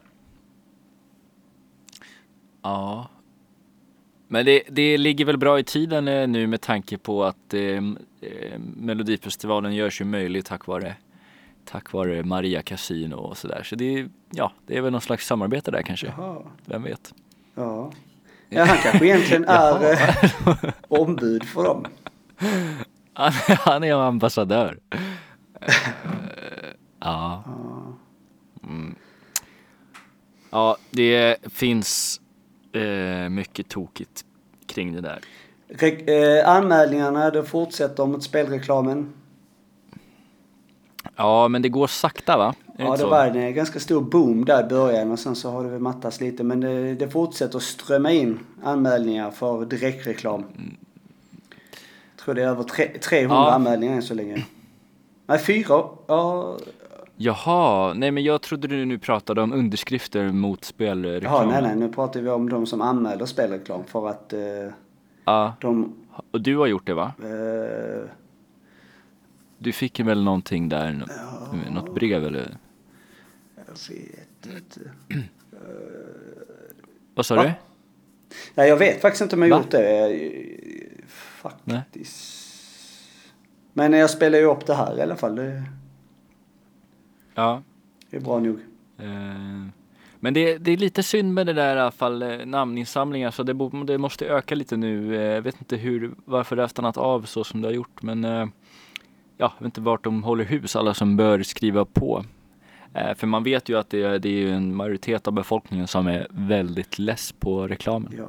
Ja. Men det, det ligger väl bra i tiden eh, nu med tanke på att eh, eh, Melodifestivalen görs ju möjlig tack vare tack vare Maria Casino och sådär. Så det ja, det är väl någon slags samarbete där kanske. Jaha. Vem vet? Ja. ja, han kanske egentligen (laughs) är eh, ombud för dem. Han, han är ambassadör. Eh, ja. Mm. Ja, det finns eh, mycket tokigt kring det där. Re- eh, anmälningarna, det fortsätter mot spelreklamen. Ja, men det går sakta va? Är Ja, det var en ganska stor boom där i början och sen så har det väl mattats lite. Men det, det fortsätter att strömma in anmälningar för direktreklam. Jag tror det är över tre, 300 Ja. anmälningar än så länge. Nej, fyra. Ja, Jaha, nej men jag trodde du nu pratade om underskrifter mot spelreklam. Jaha, nej, nej. Nu pratar vi om de som anmäler spelreklam för att eh, Ja, de... och du har gjort det va? Eh, Du fick väl någonting där, något brev eller? jag vet inte. Vad sa Va? du? Nej, jag vet faktiskt inte om jag Va? gjort det. Nej. Faktiskt. Men jag spelar ju upp det här i alla fall. Det Ja. är bra nog. Eh, Men det, det är lite synd med det där i alla fall eh, namninsamlingar så det, bo- det måste öka lite nu. Eh, Jag vet inte hur, varför det har stannat av så som det har gjort men eh, ja, jag vet inte vart de håller hus alla som bör skriva på. Eh, För man vet ju att det, det är en majoritet av befolkningen som är väldigt less på reklamen. Ja.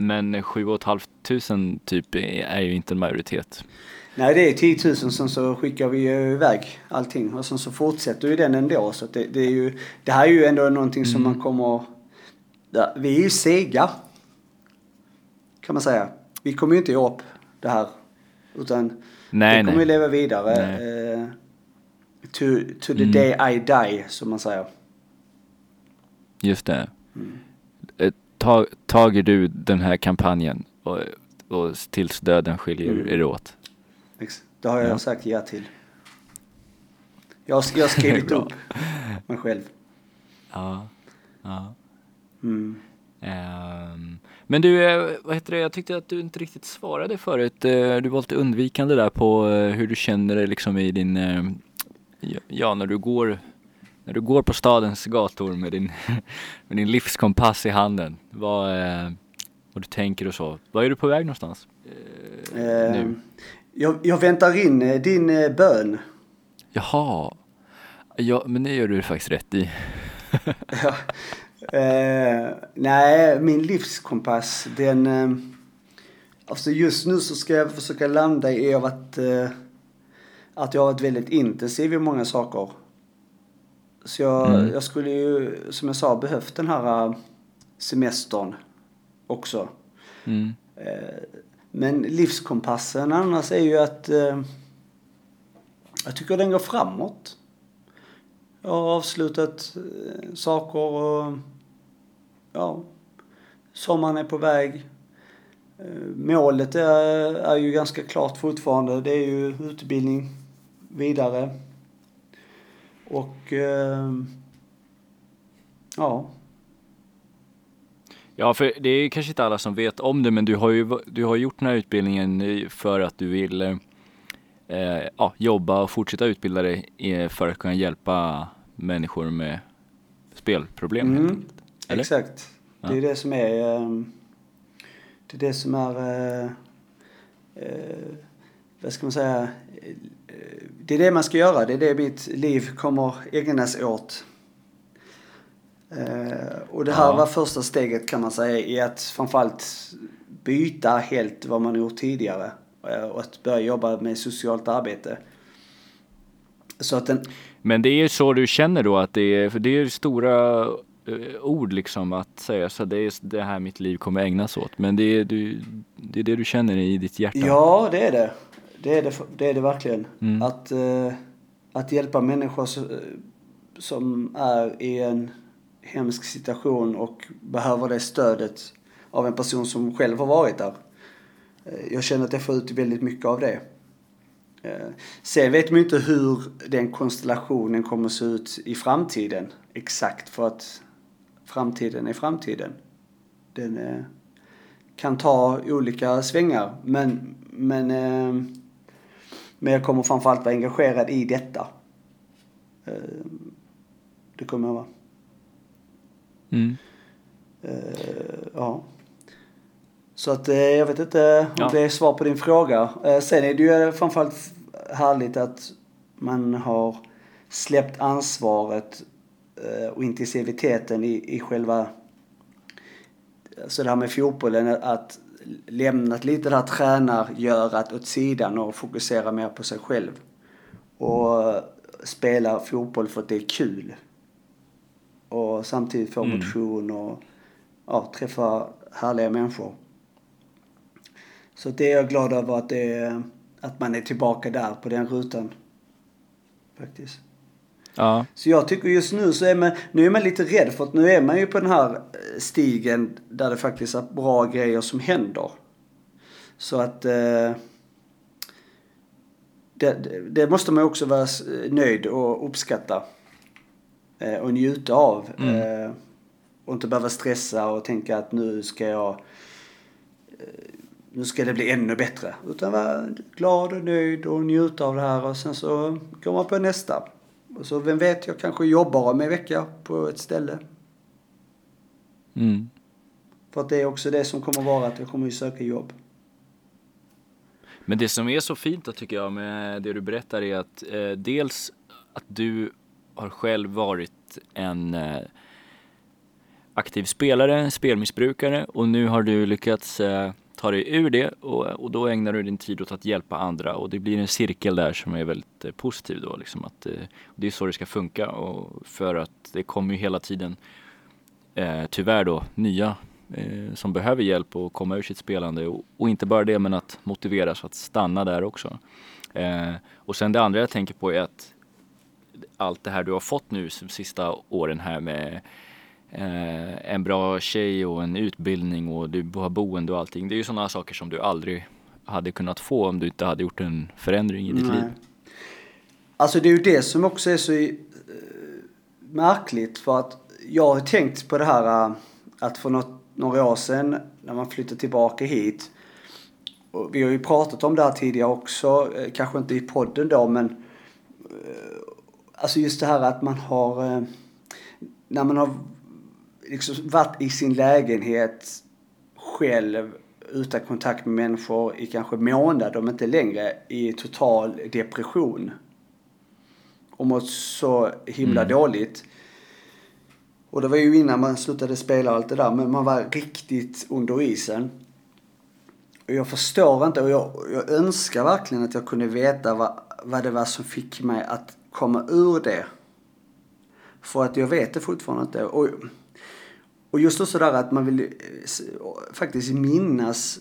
Men 7 500 typ är ju inte en majoritet. Nej, det är 10 000 sen så skickar vi iväg allting och sen så fortsätter ju den ändå. Så det, det är ju, det här är ju ändå någonting som Mm. man kommer... Ja, vi är ju sega. Kan man säga. Vi kommer ju inte ge upp det här. Utan Nej, det kommer nej. ju leva vidare. Eh, to, to the Mm. day I die, som man säger. Just det. Mm. Ta, tager du den här kampanjen och, och tills döden skiljer Mm. er åt? Det har jag Ja. sagt ja till. Jag har, jag har skrivit (laughs) upp mig själv. Ja. ja. Mm. Ehm, men du, eh, vad heter det, jag tyckte att du inte riktigt svarade förut. Eh, Du var lite undvikande där på eh, hur du känner dig liksom i din, ja när du går när du går på stadens gator med din, (laughs) med din livskompass i handen. Vad, eh, vad du tänker och så. Var är du på väg någonstans? Eh, nu? jag, jag väntar in eh, din eh, bön. Jaha. Ja, men det gör du faktiskt rätt i. (laughs) Ja. Eh, nej, min livskompass, den... Eh, alltså just nu så ska jag försöka landa i att, eh, att jag har varit väldigt intensiv i många saker. Så jag, Mm. jag skulle ju, som jag sa, behövt den här eh, semestern också. Mm. Eh, Men livskompassen annars är ju att eh, jag tycker den går framåt. Jag har avslutat eh, saker och ja, sommaren är på väg. Målet är, är ju ganska klart fortfarande. Det är ju utbildning vidare. Och eh, ja, Ja, för det är kanske inte alla som vet om det, men du har ju du har gjort den här utbildningen för att du vill eh, ja, jobba och fortsätta utbilda dig för att kunna hjälpa människor med spelproblem. helt Mm. enkelt. Eller? Exakt. Det är Ja. det som är... ehm, Det är det som är... Vad ska man säga? Det är det man ska göra. Det är det mitt liv kommer ägnas åt. Eh, Och det här Ja. var första steget kan man säga i att framförallt byta helt vad man gjort tidigare. eh, Och att börja jobba med socialt arbete. Så att den, Men det är ju så du känner då att det är, för det är stora eh, ord liksom att säga så det är det här mitt liv kommer ägnas åt. Men det är, du, det är det du känner i ditt hjärta. Ja, det är det. Det är det, det, är det verkligen. Mm. Att, eh, att hjälpa människor eh, som är i en hemsk situation och behöver det stödet av en person som själv har varit där. Eh, jag känner att jag får ut väldigt mycket av det. Eh, sen vet man inte hur den konstellationen kommer att se ut i framtiden. Exakt för att framtiden är framtiden. Den är, kan ta olika svängar. Men, men, eh, men jag kommer framförallt vara engagerad i detta. Eh, det kommer jag vara. Mm. Eh, ja. Så att eh, jag vet inte om Ja. det är svar på din fråga. Sen är det ju framförallt härligt att man har släppt ansvaret och intensiviteten i, i själva så det här med fotbollen, att lämnat lite det här tränargörat åt sidan och fokusera mer på sig själv. Och spela fotboll för att det är kul. Och samtidigt få Mm. motion och ja, träffa härliga människor. Så det är jag glad över att, det att man är tillbaka där på den rutan. Faktiskt. Ja. Så jag tycker just nu så är man, nu är man lite rädd för att nu är man ju på den här eh, stigen där det faktiskt är bra grejer som händer. Så att eh, det, det- måste man också vara s- nöjd och uppskatta. Eh, och njuta av. Mm. Eh, och inte behöva stressa och tänka att nu ska jag eh, nu ska det bli ännu bättre. Utan vara glad och nöjd och njuta av det här och sen så går man på nästa. Och så vem vet, jag kanske jobbar om en vecka på ett ställe. Mm. För att det är också det som kommer vara att jag kommer ju söka jobb. Men det som är så fint då tycker jag med det du berättar är att eh, dels att du har själv varit en eh, aktiv spelare, spelmissbrukare och nu har du lyckats eh, ta dig ur det och, och då ägnar du din tid åt att hjälpa andra. Och det blir en cirkel där som är väldigt eh, positiv då liksom att eh, det är så det ska funka. Och för att det kommer ju hela tiden eh, tyvärr då nya eh, som behöver hjälp och komma ur sitt spelande. Och, och inte bara det men att motiveras att stanna där också. Eh, och sen det andra jag tänker på är att allt det här du har fått nu de sista åren här med eh, en bra tjej och en utbildning och du har boende och allting. Det är ju sådana saker som du aldrig hade kunnat få om du inte hade gjort en förändring i ditt Nej. liv. Alltså det är ju det som också är så eh, märkligt för att jag har tänkt på det här eh, att för något, några år sedan när man flyttade tillbaka hit och vi har ju pratat om det här tidigare också, eh, kanske inte i podden då men eh, alltså just det här att man har när man har liksom varit i sin lägenhet själv utan kontakt med människor i kanske månader, om inte längre, i total depression. Och mått så himla Mm. dåligt. Och det var ju innan man slutade spela och allt det där, men man var riktigt under isen. Och jag förstår inte och jag, jag önskar verkligen att jag kunde veta vad, vad det var som fick mig att komma ur det. För att jag vet det fortfarande inte. Och, och just så där att man vill eh, faktiskt minnas,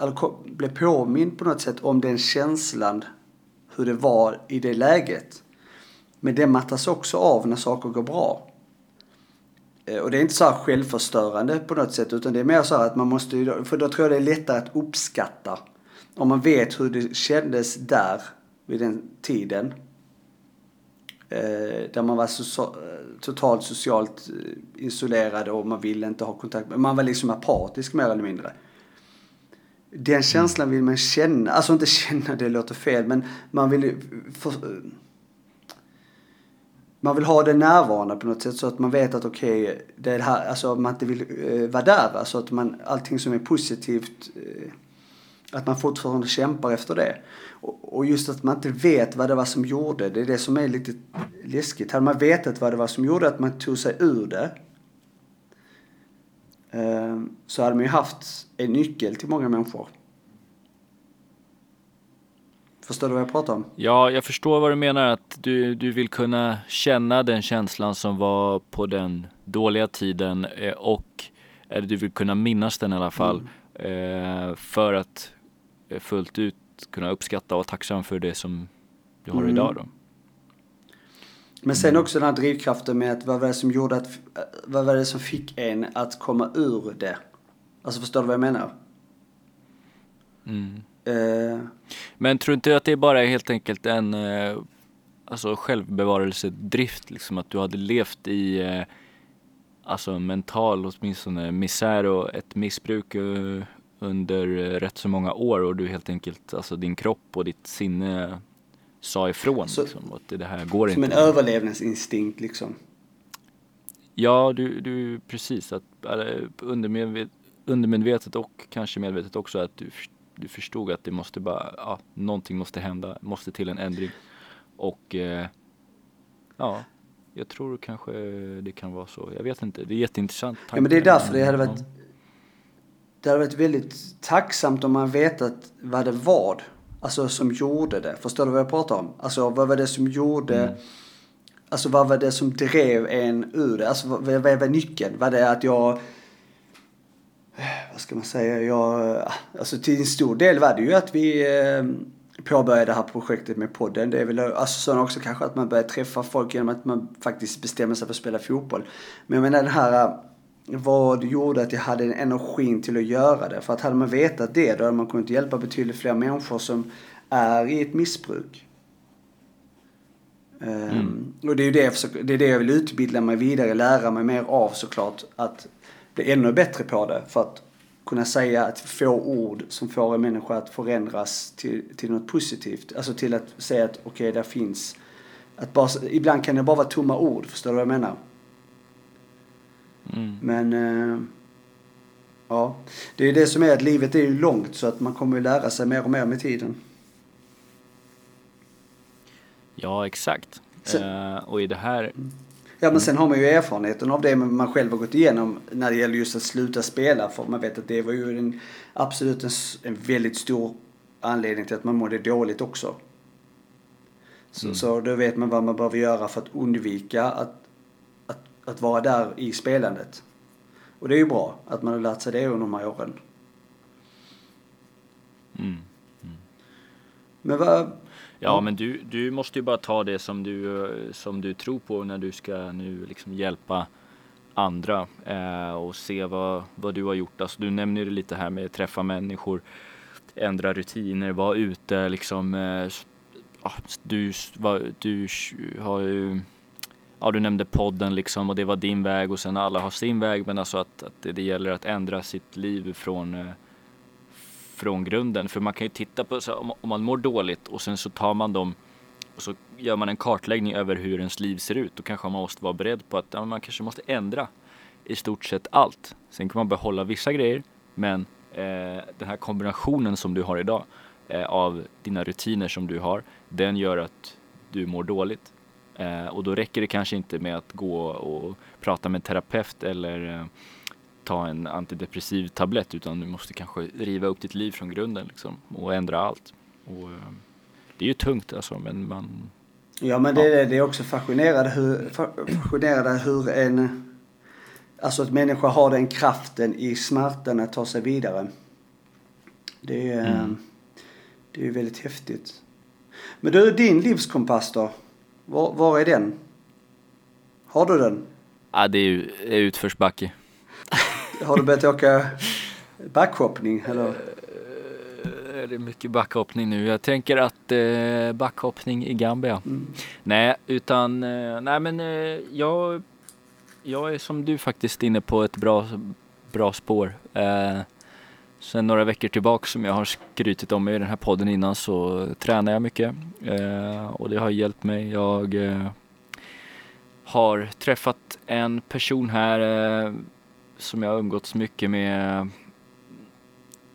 eller bli påmind på något sätt om den känslan, hur det var i det läget. Men det mattas också av när saker går bra. Eh, och det är inte så här självförstörande på något sätt utan det är mer så här att man måste för då tror jag det är lättare att uppskatta. Om man vet hur det kändes där vid den tiden. Eh, där man var so eh, totalt socialt eh, isolerad och man ville inte ha kontakt med, man var liksom apatisk mer eller mindre. Den känslan vill man känna, alltså inte känna, det låter fel, men man vill ju för, eh, man vill ha det närvarande på något sätt så att man vet att okej, det är det här, alltså man inte vill eh, vara där Alltså att man, allting som är positivt, eh, att man fortfarande kämpar efter det. Och, just att man inte vet vad det var som gjorde, det är det som är lite läskigt. Hade man vetat vad det var som gjorde att man tog sig ur det, eh, så hade man ju haft en nyckel till många människor. Förstår du vad jag pratar om? Ja, jag förstår vad du menar att du, du vill kunna känna den känslan som var på den dåliga tiden eh, och eller du vill kunna minnas den i alla fall eh, för att eh, fullt ut kunna uppskatta och vara tacksam för det som du har Mm. idag då. Men sen också den här drivkraften med att vad var det som gjorde att, vad var det som fick en att komma ur det? Alltså förstår du vad jag menar? Mm. Eh, Men tror inte att det bara är helt enkelt en eh, alltså självbevarelsedrift liksom att du hade levt i eh, alltså mental åtminstone misär och ett missbruk under eh, rätt så många år och du helt enkelt, alltså din kropp och ditt sinne sa ifrån Så- liksom, att det här går Som en inte. överlevnadsinstinkt liksom. Ja, du, du precis att undermedvet, undermedvetet och kanske medvetet också att du, du förstod att det måste bara, ja, någonting måste hända, måste till en ändring. Och eh, ja, jag tror kanske det kan vara så. Jag vet inte, det är jätteintressant. Ja men det är därför det hade varit. Det hade varit väldigt tacksamt om man vetat vad det var. Alltså som gjorde det. Förstår du vad jag pratar om? Alltså vad var det som gjorde Mm. Alltså vad var det som drev en ur det? Alltså vad, vad var nyckeln? Var det att jag vad ska man säga, jag, alltså till en stor del var det ju att vi eh, påbörjade det här projektet med podden. Det är väl alltså sen också kanske att man börjar träffa folk genom att man faktiskt bestämmer sig för att spela fotboll. Men jag menar den här, vad gjorde att jag hade en energin till att göra det? För att hade man vetat det då hade man kunnat hjälpa betydligt fler människor som är i ett missbruk. Ehm, Och det är ju det jag, försöker, det är det jag vill utbilda mig vidare, lära mig mer av såklart. Att bli ännu bättre på det. För att kunna säga att få ord som får en människa att förändras till, till något positivt. Alltså till att säga att okej, där finns... Att bara, ibland kan det bara vara tomma ord, förstår du vad jag menar? Mm. Men... Eh, ja, det är det som är att livet är ju långt så att man kommer ju lära sig mer och mer med tiden. Ja, exakt. Sen- Eh, och i det här, Ja men sen har man ju erfarenheten av det man själv har gått igenom när det gäller just att sluta spela. För man vet att det var ju en, absolut en, en väldigt stor anledning till att man mådde dåligt också. Så, Mm. så då vet man vad man behöver göra för att undvika att, att, att vara där i spelandet. Och det är ju bra att man har lärt sig det under de här åren. mm. Men vad... Ja, men du, du måste ju bara ta det som du, som du tror på när du ska nu liksom hjälpa andra eh, och se vad, vad du har gjort. Alltså, du nämner det lite här med träffa människor, ändra rutiner, vara ute liksom. Eh, ja, du, du har ju Ja, du nämnde podden liksom och det var din väg och sen alla har sin väg men alltså att, att det, det gäller att ändra sitt liv från eh, från grunden. För man kan ju titta på, så här, om, om man mår dåligt och sen så tar man dem och så gör man en kartläggning över hur ens liv ser ut. Då kanske man måste vara beredd på att ja, man kanske måste ändra i stort sett allt. Sen kan man behålla vissa grejer, men eh, den här kombinationen som du har idag eh, av dina rutiner som du har, den gör att du mår dåligt. Eh, och då räcker det kanske inte med att gå och prata med en terapeut eller eh, ta en antidepressiv tablett utan du måste kanske riva upp ditt liv från grunden liksom och ändra allt. Och, eh, det är ju tungt alltså men man, Ja men det, är det är också fascinerande hur, fa- fascinerande hur en... Alltså att människa har den kraften i smärtan att ta sig vidare. Det är, Mm. det är ju väldigt häftigt. Men du, din livskompass då? Var, var är den? Har du den? ja, det är utförsbacke. (laughs) Har du börjat åka backhoppning eller? Eh, Det är mycket backhoppning nu. Jag tänker att eh, backhoppning i Gambia. Mm. Nej, utan eh, nej men eh, jag, jag är som du faktiskt inne på ett bra, bra spår. Eh, sen några veckor tillbaka som jag har skrytit om i den här podden innan så tränar jag mycket eh, och det har hjälpt mig. Jag eh, har träffat en person här eh, som jag har umgåtts mycket med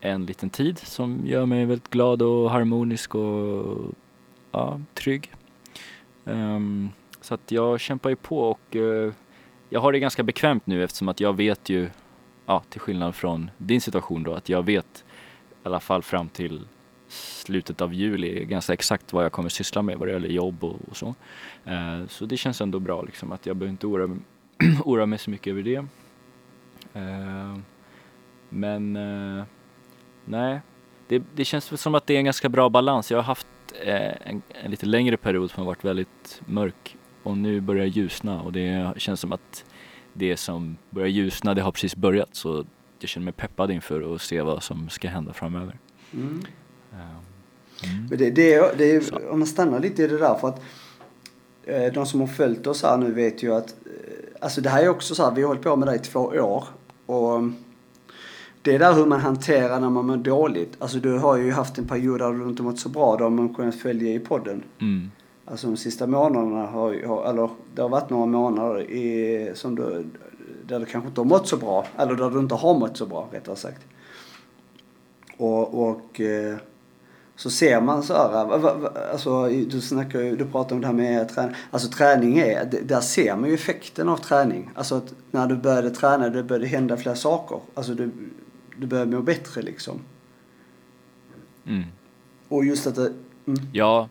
en liten tid som gör mig väldigt glad och harmonisk och ja, trygg. Um, så att jag kämpar ju på och eh, jag har det ganska bekvämt nu eftersom att jag vet ju, ja, till skillnad från din situation då, att jag vet i alla fall fram till slutet av juli ganska exakt vad jag kommer syssla med vad det gäller jobb och, och så. Eh, så det känns ändå bra liksom att jag behöver inte oroa, mig- (clears throat) oroa mig så mycket över det. Eh, men eh, nej, det, det känns väl som att det är en ganska bra balans. Jag har haft eh, en, en lite längre period som har varit väldigt mörk och nu börjar det ljusna och det känns som att det som börjar ljusna, det har precis börjat så jag känner mig peppad inför att se vad som ska hända framöver. Mm. Eh, mm. Men det, det, är, det är, om man stannar lite i det där för att eh, de som har följt oss här nu vet ju att eh, alltså det här är också så här, vi har hållit på med det i två år och det är där hur man hanterar när man mår dåligt. Alltså du har ju haft en period där du inte mått så bra. Det har man kunnat följa i podden. Mm. Alltså de sista månaderna har har- eller det har varit några månader i, som du, där du kanske inte har mått så bra. Eller där du inte har mått så bra rättare sagt. Och, och eh, så ser man så här, alltså du snackar du pratar om det här med träning. Alltså träning är, där ser man ju effekten av träning. Alltså att när du började träna, det började hända fler saker. Alltså du, du började må bättre liksom. Mm. Och just att det, mm, Ja.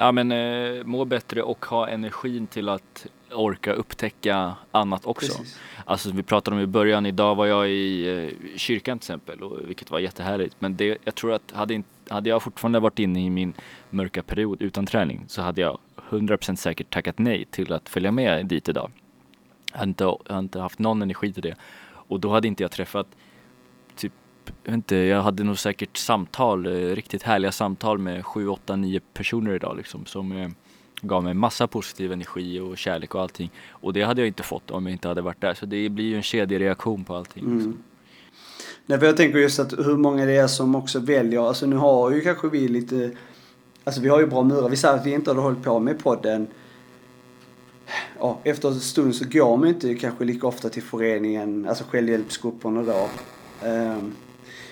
Ja men eh, må bättre och ha energin till att orka upptäcka annat också. precis. Alltså vi pratade om i början, idag var jag i eh, kyrkan till exempel, och, vilket var jättehärligt. Men det, jag tror att hade, inte, hade jag fortfarande varit inne i min mörka period utan träning så hade jag 100% säkert tackat nej till att följa med dit idag. Jag hade inte, jag hade inte haft någon energi till det. Och då hade inte jag träffat, inte, jag hade nog säkert samtal, eh, riktigt härliga samtal med 7, 8, 9 personer idag liksom som eh, gav mig massa positiv energi och kärlek och allting. Och det hade jag inte fått om jag inte hade varit där. Så det blir ju en kedjereaktion på allting. liksom. Mm. Nej, för jag tänker just att hur många det är som också väljer, alltså nu har ju kanske vi lite, alltså vi har ju bra murar. Vi säger att vi inte hade hållit på med podden. Ja, efter en stund så går man inte kanske lika ofta till föreningen, alltså självhjälpsgrupperna då. Ehm,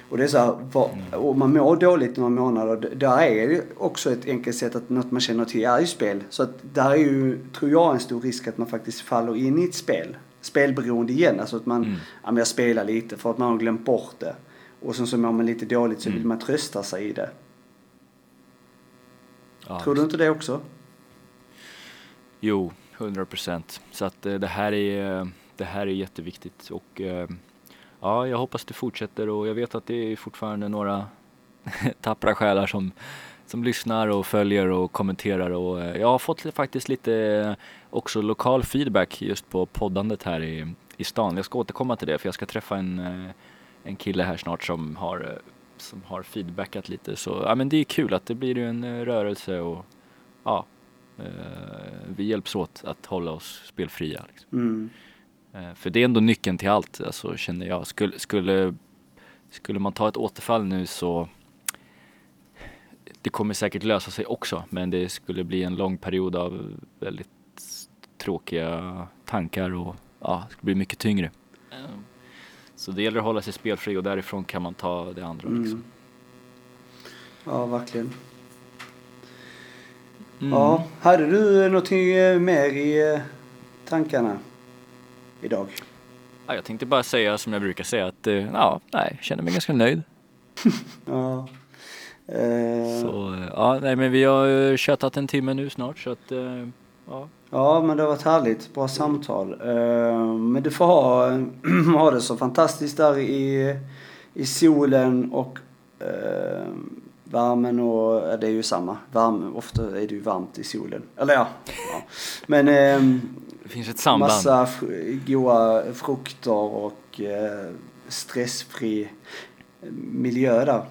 och det är så här, vad, och man mår dåligt några månader, där är ju också ett enkelt sätt att något man känner till är ju spel. Så att där är ju, tror jag, en stor risk att man faktiskt faller in i ett spel. Spelberoende igen, alltså att man, Mm. ja men jag spelar lite för att man har glömt bort det. Och sen så mår man lite dåligt så Mm. vill man trösta sig i det. Ja, Tror du inte det också? Jo, 100 procent. Så att eh, det här är, eh, det här är jätteviktigt och eh, ja, jag hoppas det fortsätter och jag vet att det är fortfarande några (laughs) tappra själar som, som lyssnar och följer och kommenterar och eh, jag har fått faktiskt lite eh, också lokal feedback just på poddandet här i, i stan. Jag ska återkomma till det för jag ska träffa en, eh, en kille här snart som har, som har feedbackat lite så ja men det är kul att det blir ju en rörelse och ja, vi hjälps åt att hålla oss spelfria. Liksom. Mm. Eh, För det är ändå nyckeln till allt, alltså, känner jag. Skulle, skulle, skulle man ta ett återfall nu så det kommer säkert lösa sig också, men det skulle bli en lång period av väldigt tråkiga tankar och ja, det skulle bli mycket tyngre. Eh, Så det gäller att hålla sig spelfri och därifrån kan man ta det andra. Liksom. Mm. Ja, verkligen. Mm. Ja, hade du någonting mer i eh, tankarna idag? Ja, jag tänkte bara säga som jag brukar säga att eh, ja, nej, jag känner mig ganska nöjd. (laughs) Ja. Eh, Så eh, ja, nej men vi har eh, tjötat en timme nu snart så att ja. Ja, men det har varit härligt. Bra samtal. Men du får ha, (clears throat) ha det så fantastiskt där i, i solen och eh, värmen och, ja, det är ju samma. Värme, ofta är det ju varmt i solen. Eller ja. ja. Men eh, Det finns ett samband. massa goda frukter och eh, stressfri miljö där.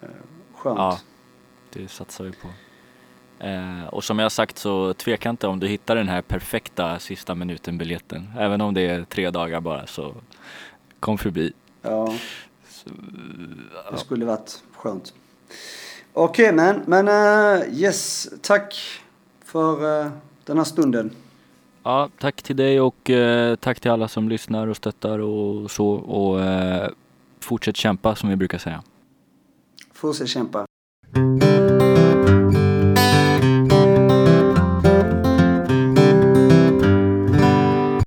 Eh, Skönt. Ja. Det satsar vi på. Eh, och som jag sagt så tveka inte om du hittar den här perfekta sista minuten biljetten. Även om det är tre dagar bara så kom förbi. Ja. Så, Det ja. skulle varit skönt. Okej men, men eh, yes, tack för eh, den här stunden ja, tack till dig och eh, tack till alla som lyssnar och stöttar och så. Och eh, fortsätt kämpa som vi brukar säga. Fortsätt kämpa.